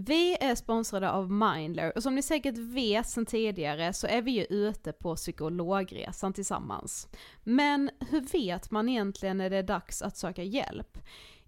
Vi är sponsrade av Mindler och som ni säkert vet sedan tidigare så är vi ju ute på psykologresan tillsammans. Men hur vet man egentligen när det är dags att söka hjälp?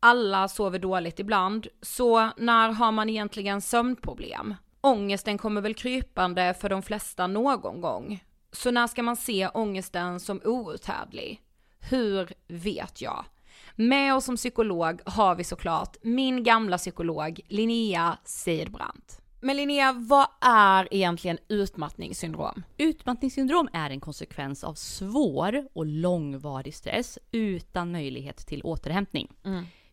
Alla sover dåligt ibland, så när har man egentligen sömnproblem? Ångesten kommer väl krypande för de flesta någon gång. Så när ska man se ångesten som outhärdlig? Hur vet jag? Med oss som psykolog har vi såklart min gamla psykolog Linnea Seidbrant. Men Linnea, vad är egentligen utmattningssyndrom? Utmattningssyndrom är en konsekvens av svår och långvarig stress utan möjlighet till återhämtning.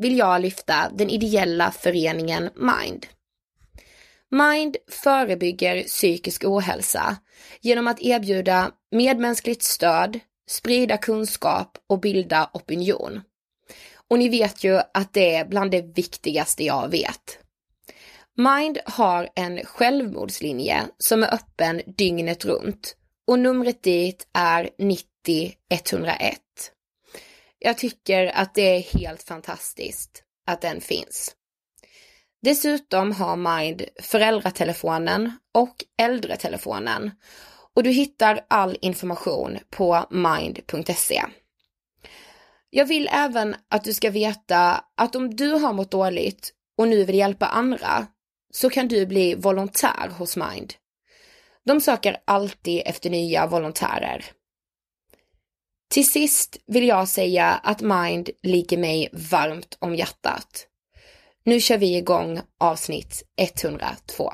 vill jag lyfta den ideella föreningen Mind. Mind förebygger psykisk ohälsa genom att erbjuda medmänskligt stöd, sprida kunskap och bilda opinion. Och ni vet ju att det är bland det viktigaste jag vet. Mind har en självmordslinje som är öppen dygnet runt och numret dit är 90 101. Jag tycker att det är helt fantastiskt att den finns. Dessutom har Mind föräldratelefonen och äldretelefonen och du hittar all information på mind.se. Jag vill även att du ska veta att om du har mått dåligt och nu vill hjälpa andra så kan du bli volontär hos Mind. De söker alltid efter nya volontärer. Till sist vill jag säga att Mind ligger mig varmt om hjärtat. Nu kör vi igång avsnitt 102.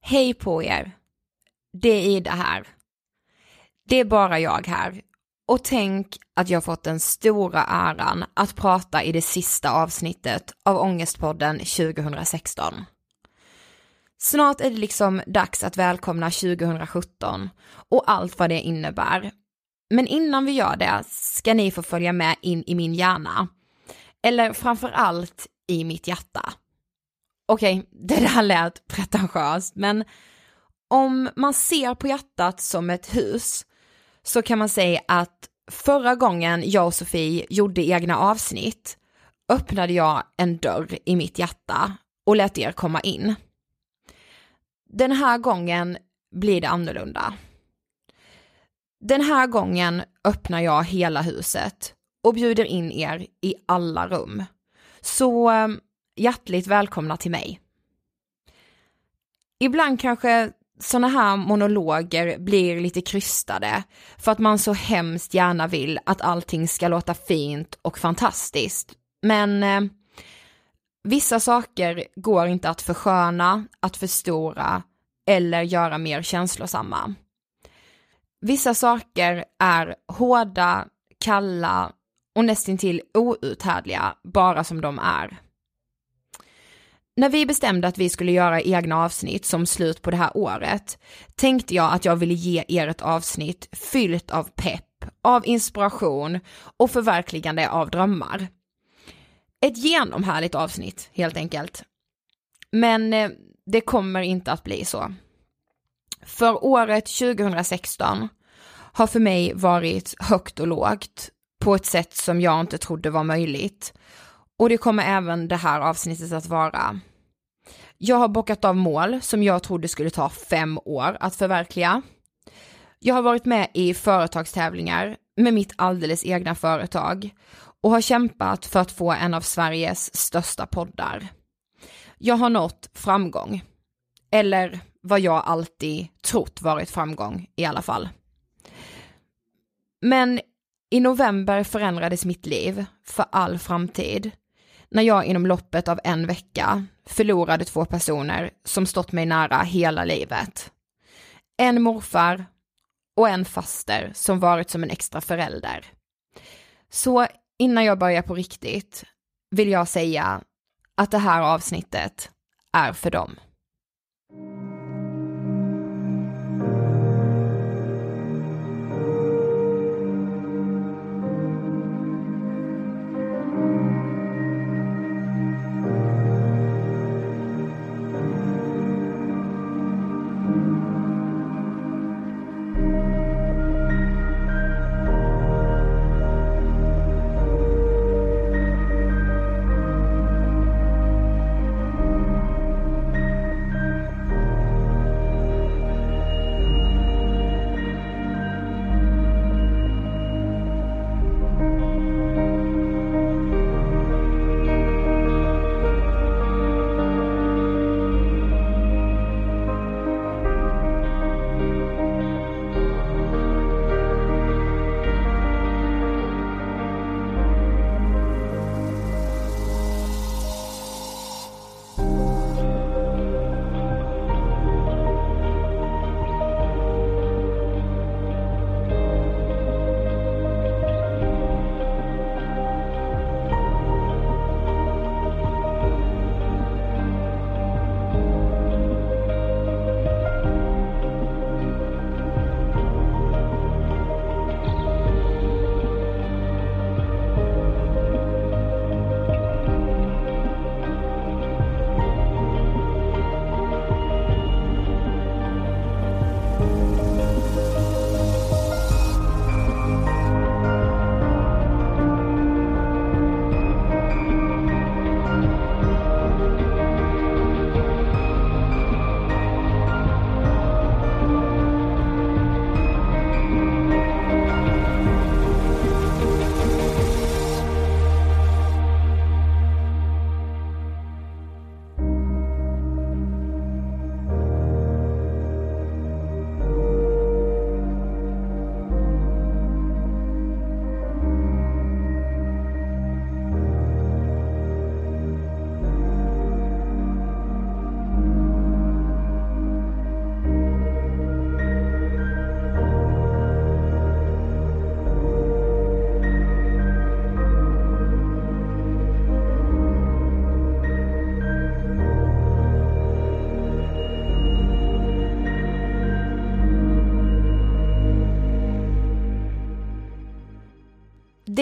Hej på er! Det är Ida här. Det är bara jag här. Och tänk att jag fått den stora äran att prata i det sista avsnittet av Ångestpodden 2016. Snart är det liksom dags att välkomna 2017 och allt vad det innebär. Men innan vi gör det ska ni få följa med in i min hjärna. Eller framför allt i mitt hjärta. Okej, okay, det där lät pretentiöst, men om man ser på hjärtat som ett hus så kan man säga att förra gången jag och Sofie gjorde egna avsnitt öppnade jag en dörr i mitt hjärta och lät er komma in. Den här gången blir det annorlunda. Den här gången öppnar jag hela huset och bjuder in er i alla rum. Så eh, hjärtligt välkomna till mig. Ibland kanske sådana här monologer blir lite krystade för att man så hemskt gärna vill att allting ska låta fint och fantastiskt. Men eh, vissa saker går inte att försköna, att förstora eller göra mer känslosamma. Vissa saker är hårda, kalla och nästintill outhärdliga bara som de är. När vi bestämde att vi skulle göra egna avsnitt som slut på det här året tänkte jag att jag ville ge er ett avsnitt fyllt av pepp, av inspiration och förverkligande av drömmar. Ett genomhärligt avsnitt helt enkelt. Men eh, det kommer inte att bli så. För året 2016 har för mig varit högt och lågt på ett sätt som jag inte trodde var möjligt och det kommer även det här avsnittet att vara. Jag har bockat av mål som jag trodde skulle ta fem år att förverkliga. Jag har varit med i företagstävlingar med mitt alldeles egna företag och har kämpat för att få en av Sveriges största poddar. Jag har nått framgång. Eller vad jag alltid trott varit framgång i alla fall. Men i november förändrades mitt liv för all framtid när jag inom loppet av en vecka förlorade två personer som stått mig nära hela livet. En morfar och en faster som varit som en extra förälder. Så innan jag börjar på riktigt vill jag säga att det här avsnittet är för dem.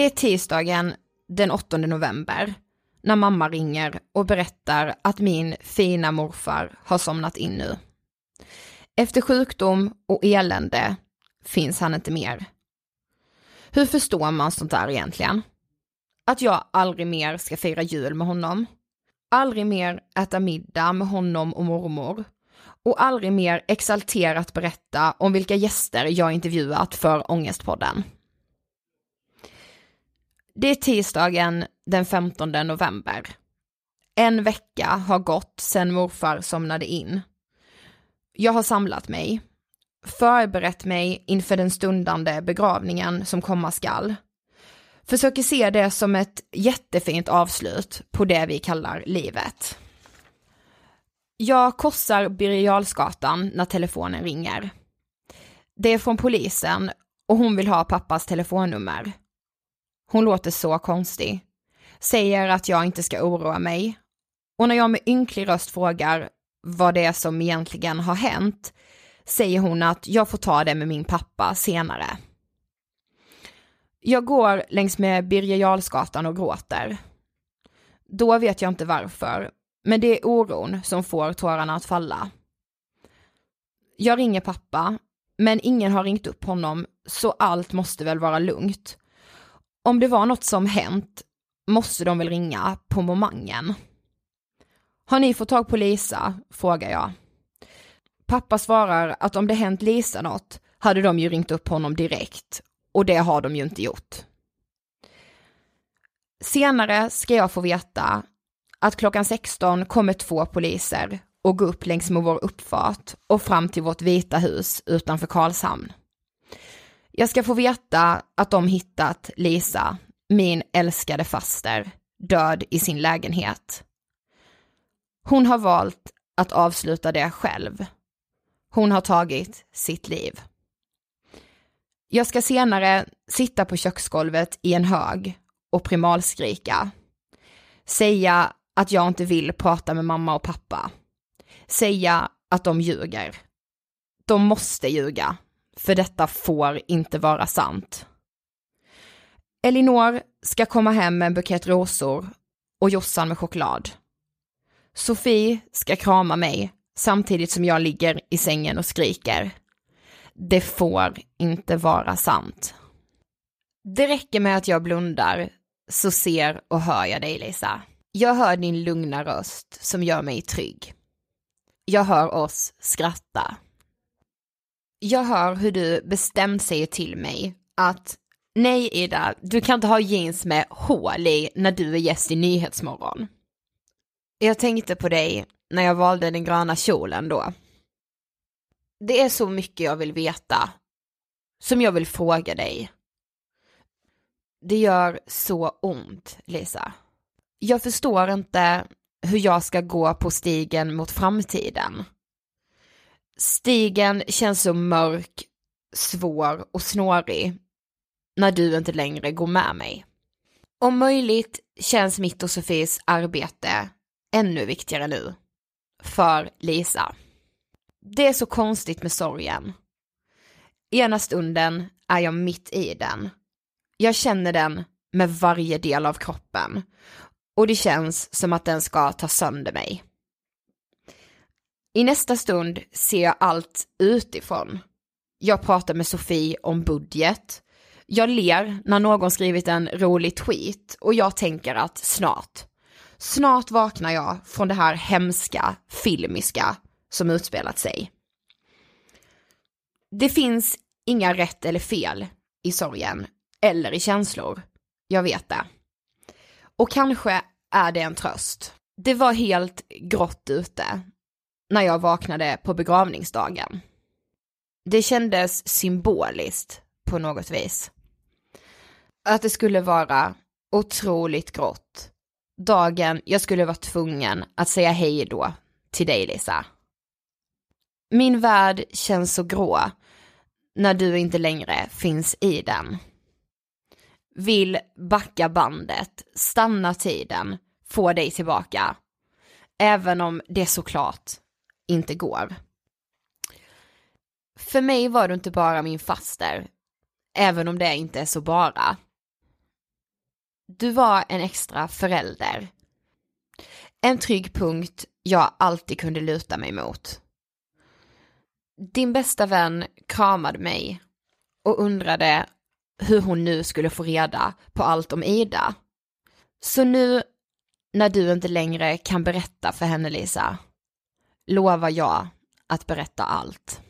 Det är tisdagen den 8 november när mamma ringer och berättar att min fina morfar har somnat in nu. Efter sjukdom och elände finns han inte mer. Hur förstår man sånt där egentligen? Att jag aldrig mer ska fira jul med honom. Aldrig mer äta middag med honom och mormor. Och aldrig mer exalterat berätta om vilka gäster jag intervjuat för Ångestpodden. Det är tisdagen den 15 november. En vecka har gått sedan morfar somnade in. Jag har samlat mig, förberett mig inför den stundande begravningen som komma skall. Försöker se det som ett jättefint avslut på det vi kallar livet. Jag korsar Birger när telefonen ringer. Det är från polisen och hon vill ha pappas telefonnummer. Hon låter så konstig. Säger att jag inte ska oroa mig. Och när jag med ynklig röst frågar vad det är som egentligen har hänt, säger hon att jag får ta det med min pappa senare. Jag går längs med Birger Jarlsgatan och gråter. Då vet jag inte varför, men det är oron som får tårarna att falla. Jag ringer pappa, men ingen har ringt upp honom, så allt måste väl vara lugnt. Om det var något som hänt måste de väl ringa på momangen. Har ni fått tag på Lisa? frågar jag. Pappa svarar att om det hänt Lisa något hade de ju ringt upp honom direkt och det har de ju inte gjort. Senare ska jag få veta att klockan 16 kommer två poliser och går upp längs med vår uppfart och fram till vårt vita hus utanför Karlshamn. Jag ska få veta att de hittat Lisa, min älskade faster, död i sin lägenhet. Hon har valt att avsluta det själv. Hon har tagit sitt liv. Jag ska senare sitta på köksgolvet i en hög och primalskrika. Säga att jag inte vill prata med mamma och pappa. Säga att de ljuger. De måste ljuga, för detta får inte vara sant. Elinor ska komma hem med en bukett rosor och Jossan med choklad. Sofie ska krama mig samtidigt som jag ligger i sängen och skriker. Det får inte vara sant. Det räcker med att jag blundar så ser och hör jag dig Lisa. Jag hör din lugna röst som gör mig trygg. Jag hör oss skratta. Jag hör hur du bestämt säger till mig att nej Ida, du kan inte ha jeans med hål i när du är gäst i Nyhetsmorgon. Jag tänkte på dig när jag valde den gröna kjolen då. Det är så mycket jag vill veta, som jag vill fråga dig. Det gör så ont, Lisa. Jag förstår inte hur jag ska gå på stigen mot framtiden. Stigen känns så mörk, svår och snårig när du inte längre går med mig. Om möjligt känns mitt och Sofies arbete ännu viktigare nu. För Lisa. Det är så konstigt med sorgen. Ena stunden är jag mitt i den. Jag känner den med varje del av kroppen. Och det känns som att den ska ta sönder mig. I nästa stund ser jag allt utifrån. Jag pratar med Sofie om budget. Jag ler när någon skrivit en rolig tweet och jag tänker att snart, snart vaknar jag från det här hemska, filmiska som utspelat sig. Det finns inga rätt eller fel i sorgen eller i känslor. Jag vet det. Och kanske är det en tröst. Det var helt grått ute när jag vaknade på begravningsdagen. Det kändes symboliskt på något vis. Att det skulle vara otroligt grått. Dagen jag skulle vara tvungen att säga hej då till dig Lisa. Min värld känns så grå när du inte längre finns i den. Vill backa bandet, stanna tiden, få dig tillbaka. Även om det såklart inte går. För mig var du inte bara min faster, även om det inte är så bara. du var en extra förälder. En trygg punkt jag alltid kunde luta mig mot. Din bästa vän kramade mig och undrade hur hon nu skulle få reda på allt om Ida. Så nu när du inte längre kan berätta för henne Lisa, lovar jag att berätta allt.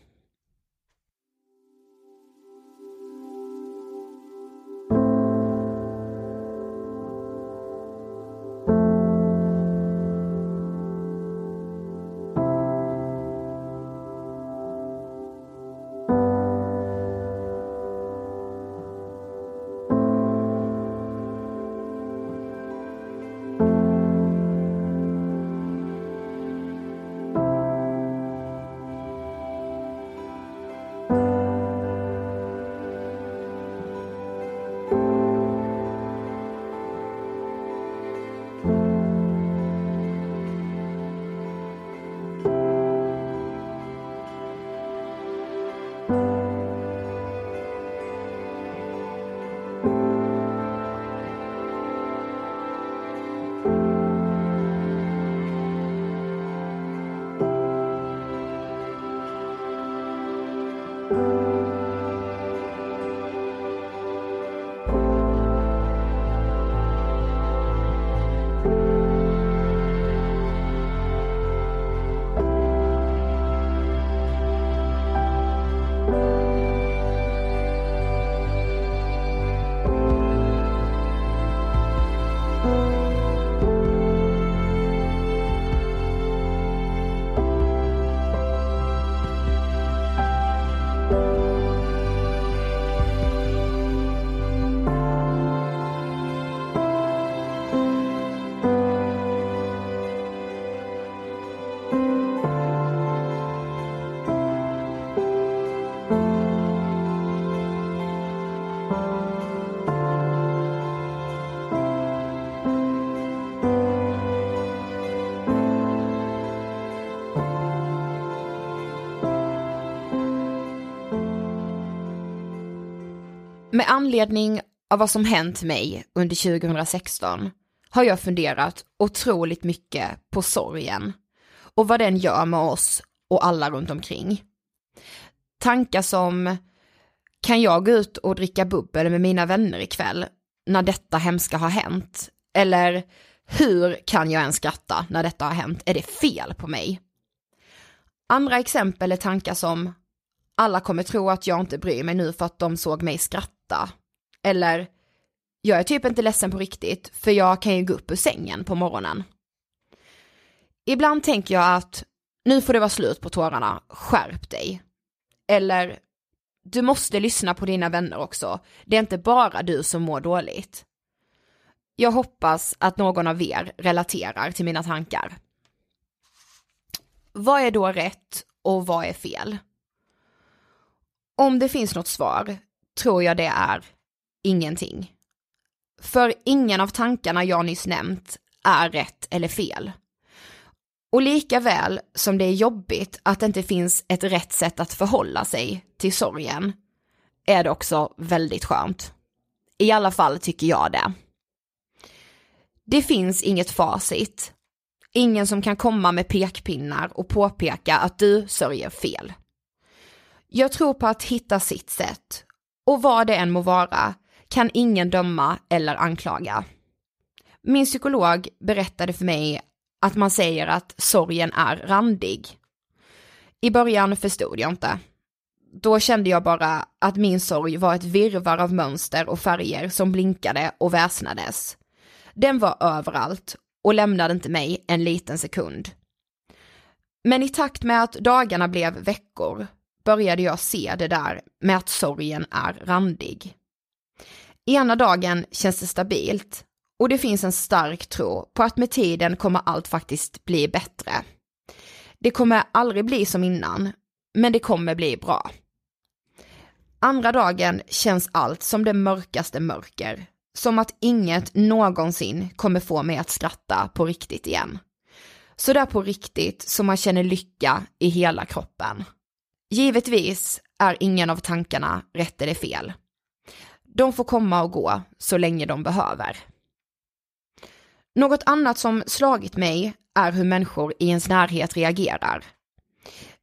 Med anledning av vad som hänt mig under 2016 har jag funderat otroligt mycket på sorgen och vad den gör med oss och alla runt omkring. Tankar som, kan jag gå ut och dricka bubbel med mina vänner ikväll när detta hemska har hänt? Eller hur kan jag ens skratta när detta har hänt? Är det fel på mig? Andra exempel är tankar som, alla kommer tro att jag inte bryr mig nu för att de såg mig skratta. Eller, jag är typ inte ledsen på riktigt för jag kan ju gå upp ur sängen på morgonen. Ibland tänker jag att nu får det vara slut på tårarna, skärp dig. Eller, du måste lyssna på dina vänner också, det är inte bara du som mår dåligt. Jag hoppas att någon av er relaterar till mina tankar. Vad är då rätt och vad är fel? Om det finns något svar tror jag det är ingenting. För ingen av tankarna jag nyss nämnt är rätt eller fel. Och lika väl som det är jobbigt att det inte finns ett rätt sätt att förhålla sig till sorgen, är det också väldigt skönt. I alla fall tycker jag det. Det finns inget facit. Ingen som kan komma med pekpinnar och påpeka att du sörjer fel. Jag tror på att hitta sitt sätt. Och vad det än må vara kan ingen döma eller anklaga. Min psykolog berättade för mig att man säger att sorgen är randig. I början förstod jag inte. Då kände jag bara att min sorg var ett virvar av mönster och färger som blinkade och väsnades. Den var överallt och lämnade inte mig en liten sekund. Men i takt med att dagarna blev veckor började jag se det där med att sorgen är randig. Ena dagen känns det stabilt och det finns en stark tro på att med tiden kommer allt faktiskt bli bättre. Det kommer aldrig bli som innan, men det kommer bli bra. Andra dagen känns allt som det mörkaste mörker, som att inget någonsin kommer få mig att skratta på riktigt igen. Så där på riktigt som man känner lycka i hela kroppen. Givetvis är ingen av tankarna rätt eller fel. De får komma och gå så länge de behöver. Något annat som slagit mig är hur människor i ens närhet reagerar.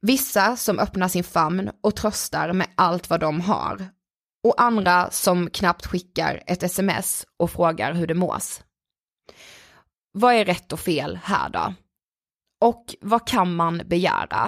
Vissa som öppnar sin famn och tröstar med allt vad de har. Och andra som knappt skickar ett sms och frågar hur det mås. Vad är rätt och fel här då? Och vad kan man begära?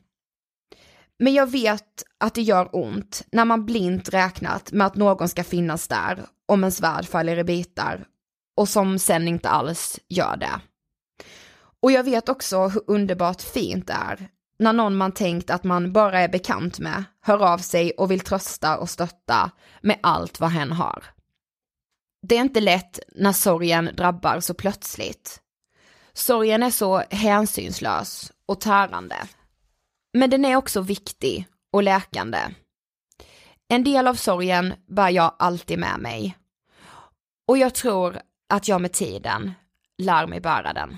Men jag vet att det gör ont när man blint räknat med att någon ska finnas där om ens värld faller i bitar och som sen inte alls gör det. Och jag vet också hur underbart fint det är när någon man tänkt att man bara är bekant med hör av sig och vill trösta och stötta med allt vad hen har. Det är inte lätt när sorgen drabbar så plötsligt. Sorgen är så hänsynslös och tärande. Men den är också viktig och läkande. En del av sorgen bär jag alltid med mig. Och jag tror att jag med tiden lär mig bära den.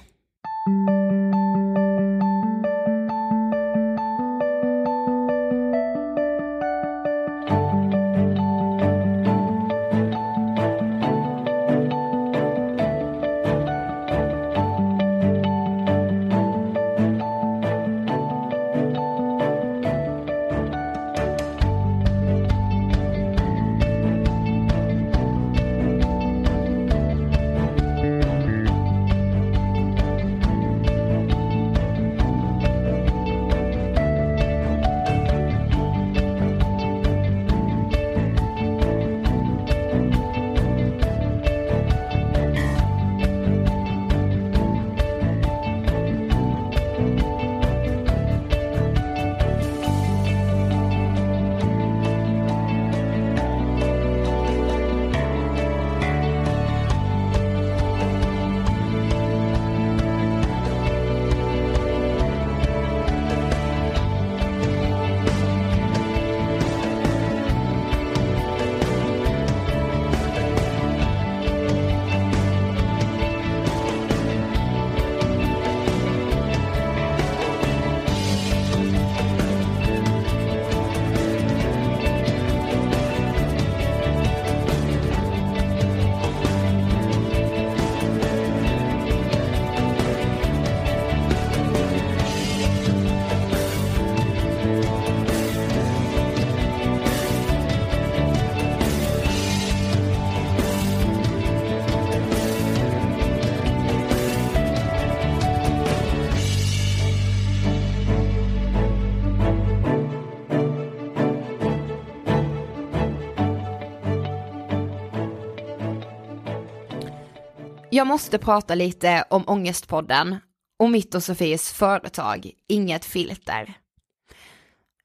Jag måste prata lite om Ångestpodden och mitt och Sofies företag Inget Filter.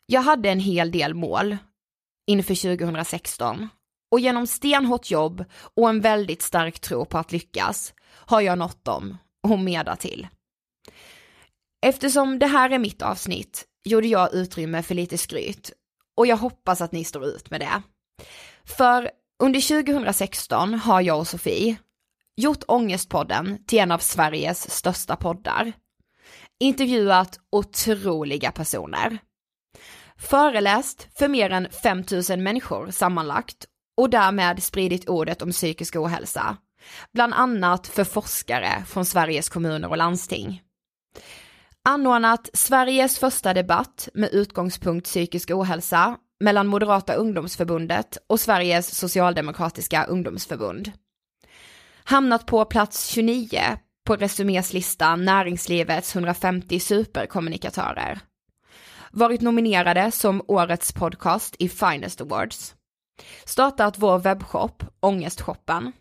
Jag hade en hel del mål inför 2016 och genom stenhårt jobb och en väldigt stark tro på att lyckas har jag nått dem och mer till. Eftersom det här är mitt avsnitt gjorde jag utrymme för lite skryt och jag hoppas att ni står ut med det. För under 2016 har jag och Sofie gjort Ångestpodden till en av Sveriges största poddar. Intervjuat otroliga personer. Föreläst för mer än 5000 människor sammanlagt och därmed spridit ordet om psykisk ohälsa. Bland annat för forskare från Sveriges kommuner och landsting. Anordnat Sveriges första debatt med utgångspunkt psykisk ohälsa mellan Moderata ungdomsförbundet och Sveriges socialdemokratiska ungdomsförbund. Hamnat på plats 29 på Resumés lista Näringslivets 150 superkommunikatörer. Varit nominerade som årets podcast i Finest Awards. Startat vår webbshop Ångestshoppen.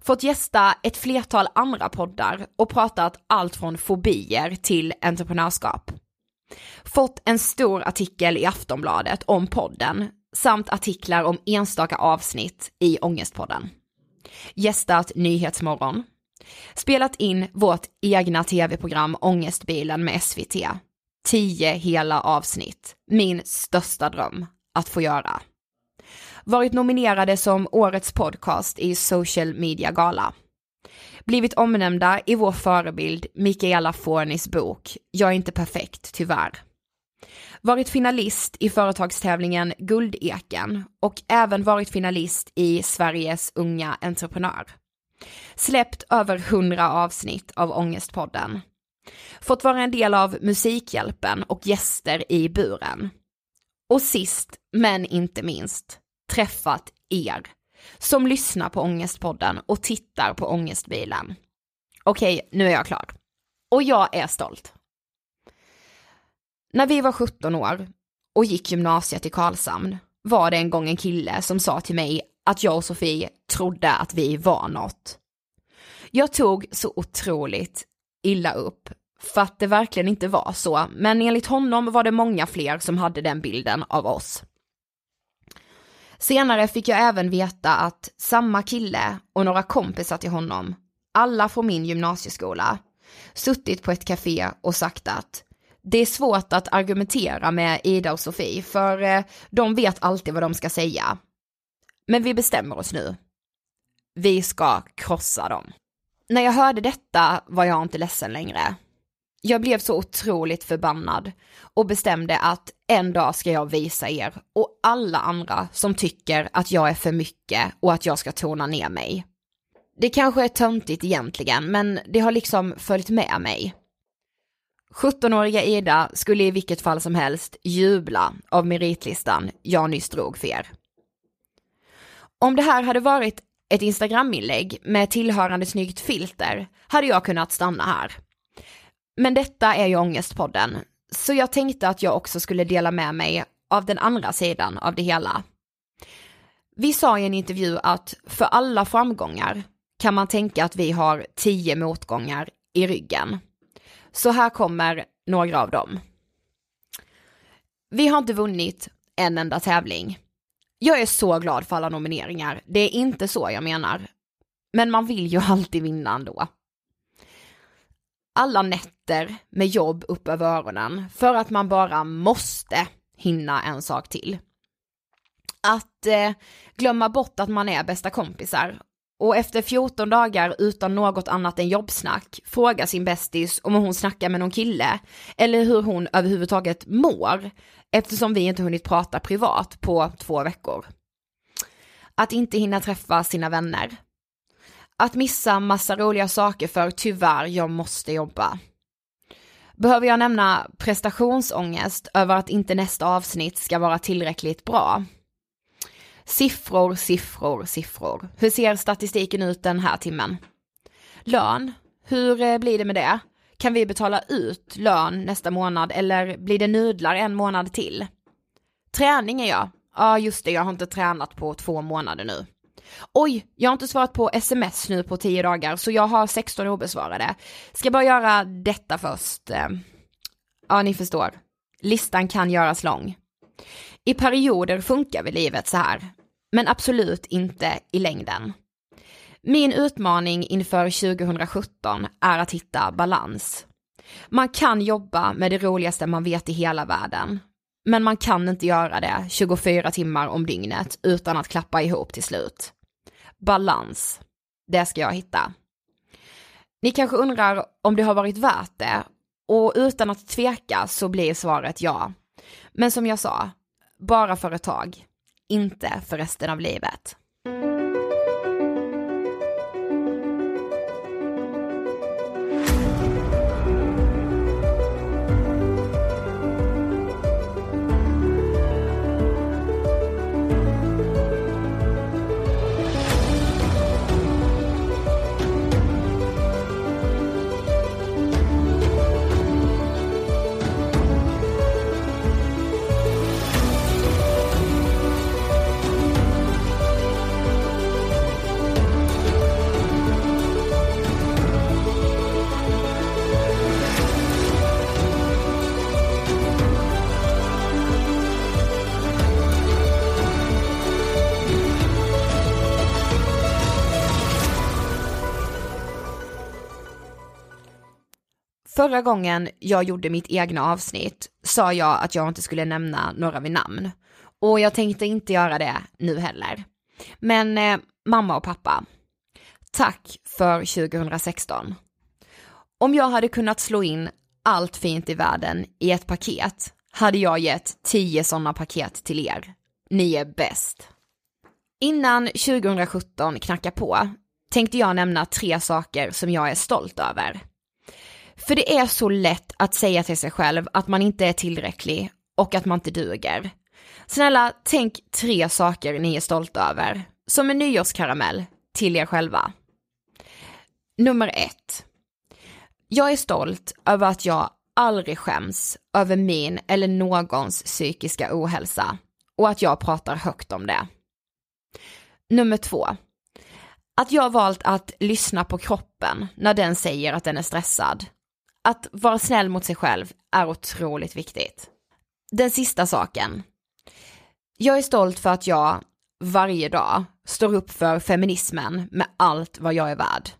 Fått gästa ett flertal andra poddar och pratat allt från fobier till entreprenörskap. Fått en stor artikel i Aftonbladet om podden samt artiklar om enstaka avsnitt i Ångestpodden. Gästat Nyhetsmorgon. Spelat in vårt egna tv-program Ångestbilen med SVT. Tio hela avsnitt. Min största dröm att få göra. Varit nominerade som årets podcast i Social Media Gala. Blivit omnämnda i vår förebild Mikaela Fornis bok Jag är inte perfekt, tyvärr. Varit finalist i företagstävlingen Guldeken och även varit finalist i Sveriges unga entreprenör. Släppt över hundra avsnitt av Ångestpodden. Fått vara en del av Musikhjälpen och gäster i buren. Och sist, men inte minst, träffat er som lyssnar på Ångestpodden och tittar på Ångestbilen. Okej, nu är jag klar. Och jag är stolt. När vi var 17 år och gick gymnasiet i Karlshamn var det en gång en kille som sa till mig att jag och Sofie trodde att vi var något. Jag tog så otroligt illa upp för att det verkligen inte var så, men enligt honom var det många fler som hade den bilden av oss. Senare fick jag även veta att samma kille och några kompisar till honom, alla från min gymnasieskola, suttit på ett café och sagt att det är svårt att argumentera med Ida och Sofie för eh, de vet alltid vad de ska säga. Men vi bestämmer oss nu. Vi ska krossa dem. När jag hörde detta var jag inte ledsen längre. Jag blev så otroligt förbannad och bestämde att en dag ska jag visa er och alla andra som tycker att jag är för mycket och att jag ska tona ner mig. Det kanske är töntigt egentligen, men det har liksom följt med mig. 17-åriga Ida skulle i vilket fall som helst jubla av meritlistan jag nyss drog för er. Om det här hade varit ett Instagram-inlägg med tillhörande snyggt filter hade jag kunnat stanna här. Men detta är ju Ångestpodden, så jag tänkte att jag också skulle dela med mig av den andra sidan av det hela. Vi sa i en intervju att för alla framgångar kan man tänka att vi har tio motgångar i ryggen. Så här kommer några av dem. Vi har inte vunnit en enda tävling. Jag är så glad för alla nomineringar, det är inte så jag menar. Men man vill ju alltid vinna ändå alla nätter med jobb upp över öronen för att man bara måste hinna en sak till. Att eh, glömma bort att man är bästa kompisar och efter 14 dagar utan något annat än jobbsnack frågar sin bästis om hon snackar med någon kille eller hur hon överhuvudtaget mår eftersom vi inte hunnit prata privat på två veckor. Att inte hinna träffa sina vänner, att missa massa roliga saker för tyvärr, jag måste jobba. Behöver jag nämna prestationsångest över att inte nästa avsnitt ska vara tillräckligt bra? Siffror, siffror, siffror. Hur ser statistiken ut den här timmen? Lön, hur eh, blir det med det? Kan vi betala ut lön nästa månad eller blir det nudlar en månad till? Träning är jag. Ja just det, jag har inte tränat på två månader nu. Oj, jag har inte svarat på sms nu på tio dagar så jag har 16 obesvarade. Ska bara göra detta först. Eh. Ja, ni förstår. Listan kan göras lång. I perioder funkar väl livet så här, men absolut inte i längden. Min utmaning inför 2017 är att hitta balans. Man kan jobba med det roligaste man vet i hela världen. Men man kan inte göra det 24 timmar om dygnet utan att klappa ihop till slut. Balans. Det ska jag hitta. Ni kanske undrar om det har varit värt det och utan att tveka så blir svaret ja. Men som jag sa, bara för ett tag, inte för resten av livet. Förra gången jag gjorde mitt egna avsnitt sa jag att jag inte skulle nämna några vid namn. Och jag tänkte inte göra det nu heller. Men eh, mamma och pappa, tack för 2016. Om jag hade kunnat slå in allt fint i världen i ett paket hade jag gett tio sådana paket till er. Ni är bäst. Innan 2017 knackar på tänkte jag nämna tre saker som jag är stolt över. För det är så lätt att säga till sig själv att man inte är tillräcklig och att man inte duger. Snälla, tänk tre saker ni är stolta över, som en nyårskaramell till er själva. Nummer ett. Jag är stolt över att jag aldrig skäms över min eller någons psykiska ohälsa och att jag pratar högt om det. Nummer två. Att jag valt att lyssna på kroppen när den säger att den är stressad att vara snäll mot sig själv är otroligt viktigt. Den sista saken. Jag är stolt för att jag varje dag står upp för feminismen med allt vad jag är värd.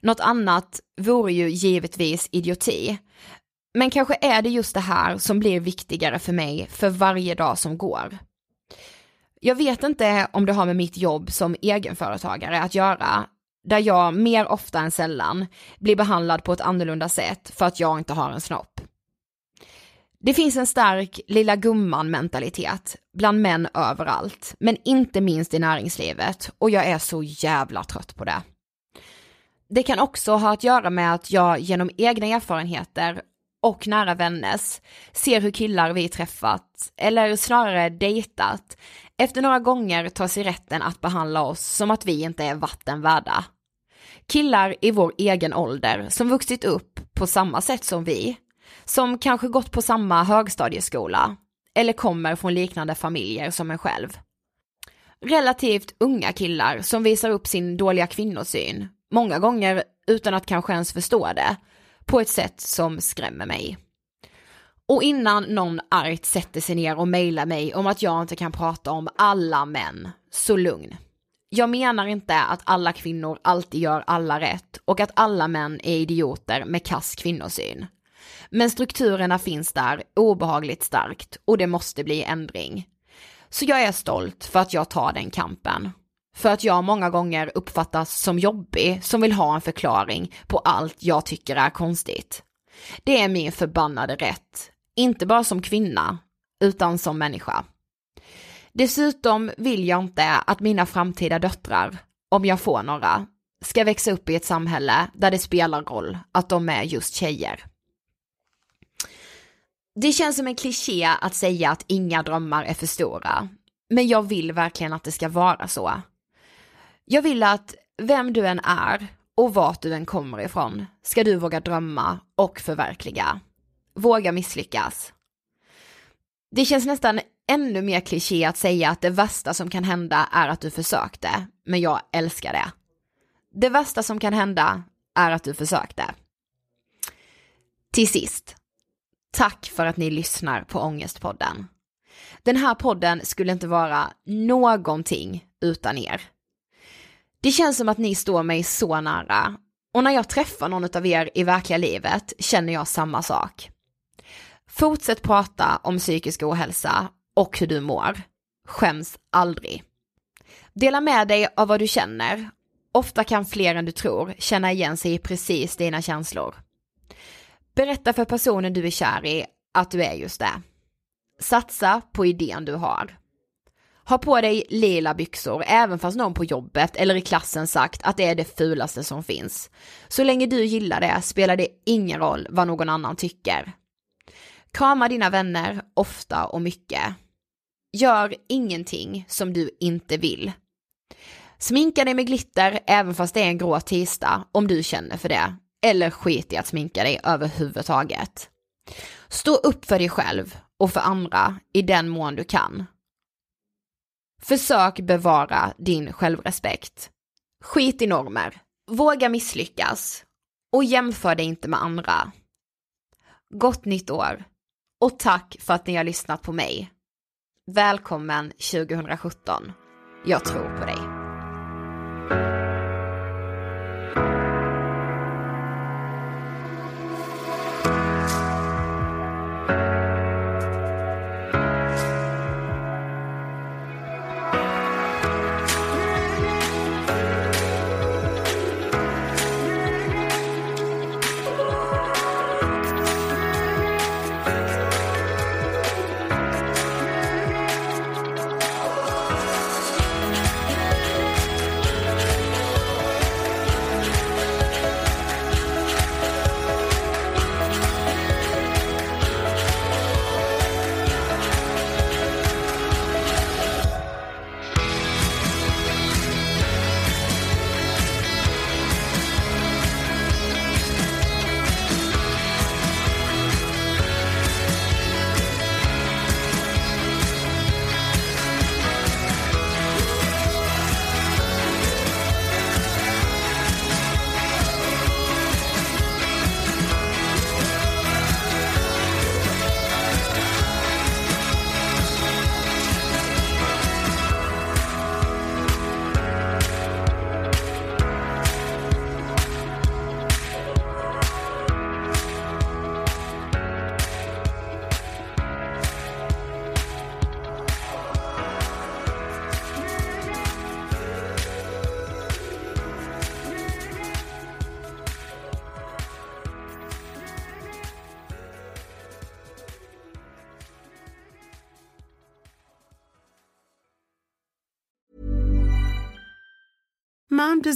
Något annat vore ju givetvis idioti. Men kanske är det just det här som blir viktigare för mig för varje dag som går. Jag vet inte om det har med mitt jobb som egenföretagare att göra, där jag mer ofta än sällan blir behandlad på ett annorlunda sätt för att jag inte har en snopp. Det finns en stark lilla gumman mentalitet bland män överallt, men inte minst i näringslivet och jag är så jävla trött på det. Det kan också ha att göra med att jag genom egna erfarenheter och nära vänners ser hur killar vi träffat, eller snarare dejtat, efter några gånger tar sig rätten att behandla oss som att vi inte är vatten värda. Killar i vår egen ålder som vuxit upp på samma sätt som vi, som kanske gått på samma högstadieskola eller kommer från liknande familjer som en själv. Relativt unga killar som visar upp sin dåliga kvinnosyn, många gånger utan att kanske ens förstå det, på ett sätt som skrämmer mig. Och innan någon argt sätter sig ner och mejlar mig om att jag inte kan prata om alla män, så lugn. Jag menar inte att alla kvinnor alltid gör alla rätt och att alla män är idioter med kass kvinnosyn. Men strukturerna finns där obehagligt starkt och det måste bli ändring. Så jag är stolt för att jag tar den kampen. För att jag många gånger uppfattas som jobbig som vill ha en förklaring på allt jag tycker är konstigt. Det är min förbannade rätt, inte bara som kvinna, utan som människa. Dessutom vill jag inte att mina framtida döttrar, om jag får några, ska växa upp i ett samhälle där det spelar roll att de är just tjejer. Det känns som en kliché att säga att inga drömmar är för stora, men jag vill verkligen att det ska vara så. Jag vill att vem du än är och vart du än kommer ifrån ska du våga drömma och förverkliga. Våga misslyckas. Det känns nästan ännu mer kliché att säga att det värsta som kan hända är att du försökte, men jag älskar det. Det värsta som kan hända är att du försökte. Till sist, tack för att ni lyssnar på Ångestpodden. Den här podden skulle inte vara någonting utan er. Det känns som att ni står mig så nära Och när jag träffar någon av er i verkliga livet känner jag samma sak. Fortsätt prata om psykisk ohälsa och hur du mår. Skäms aldrig. Dela med dig av vad du känner. Ofta kan fler än du tror känna igen sig i precis dina känslor. Berätta för personen du är kär i att du är just det. Satsa på idén du har. Ha på dig lila byxor även fast någon på jobbet eller i klassen sagt att det är det fulaste som finns. Så länge du gillar det spelar det ingen roll vad någon annan tycker. Krama dina vänner ofta och mycket. Gör ingenting som du inte vill. Sminka dig med glitter även fast det är en grå tisdag om du känner för det. Eller skit i att sminka dig överhuvudtaget. Stå upp för dig själv och för andra i den mån du kan. Försök bevara din självrespekt. Skit i normer. Våga misslyckas. Och jämför dig inte med andra. Gott nytt år. Och tack för att ni har lyssnat på mig. Välkommen 2017. Jag tror på dig.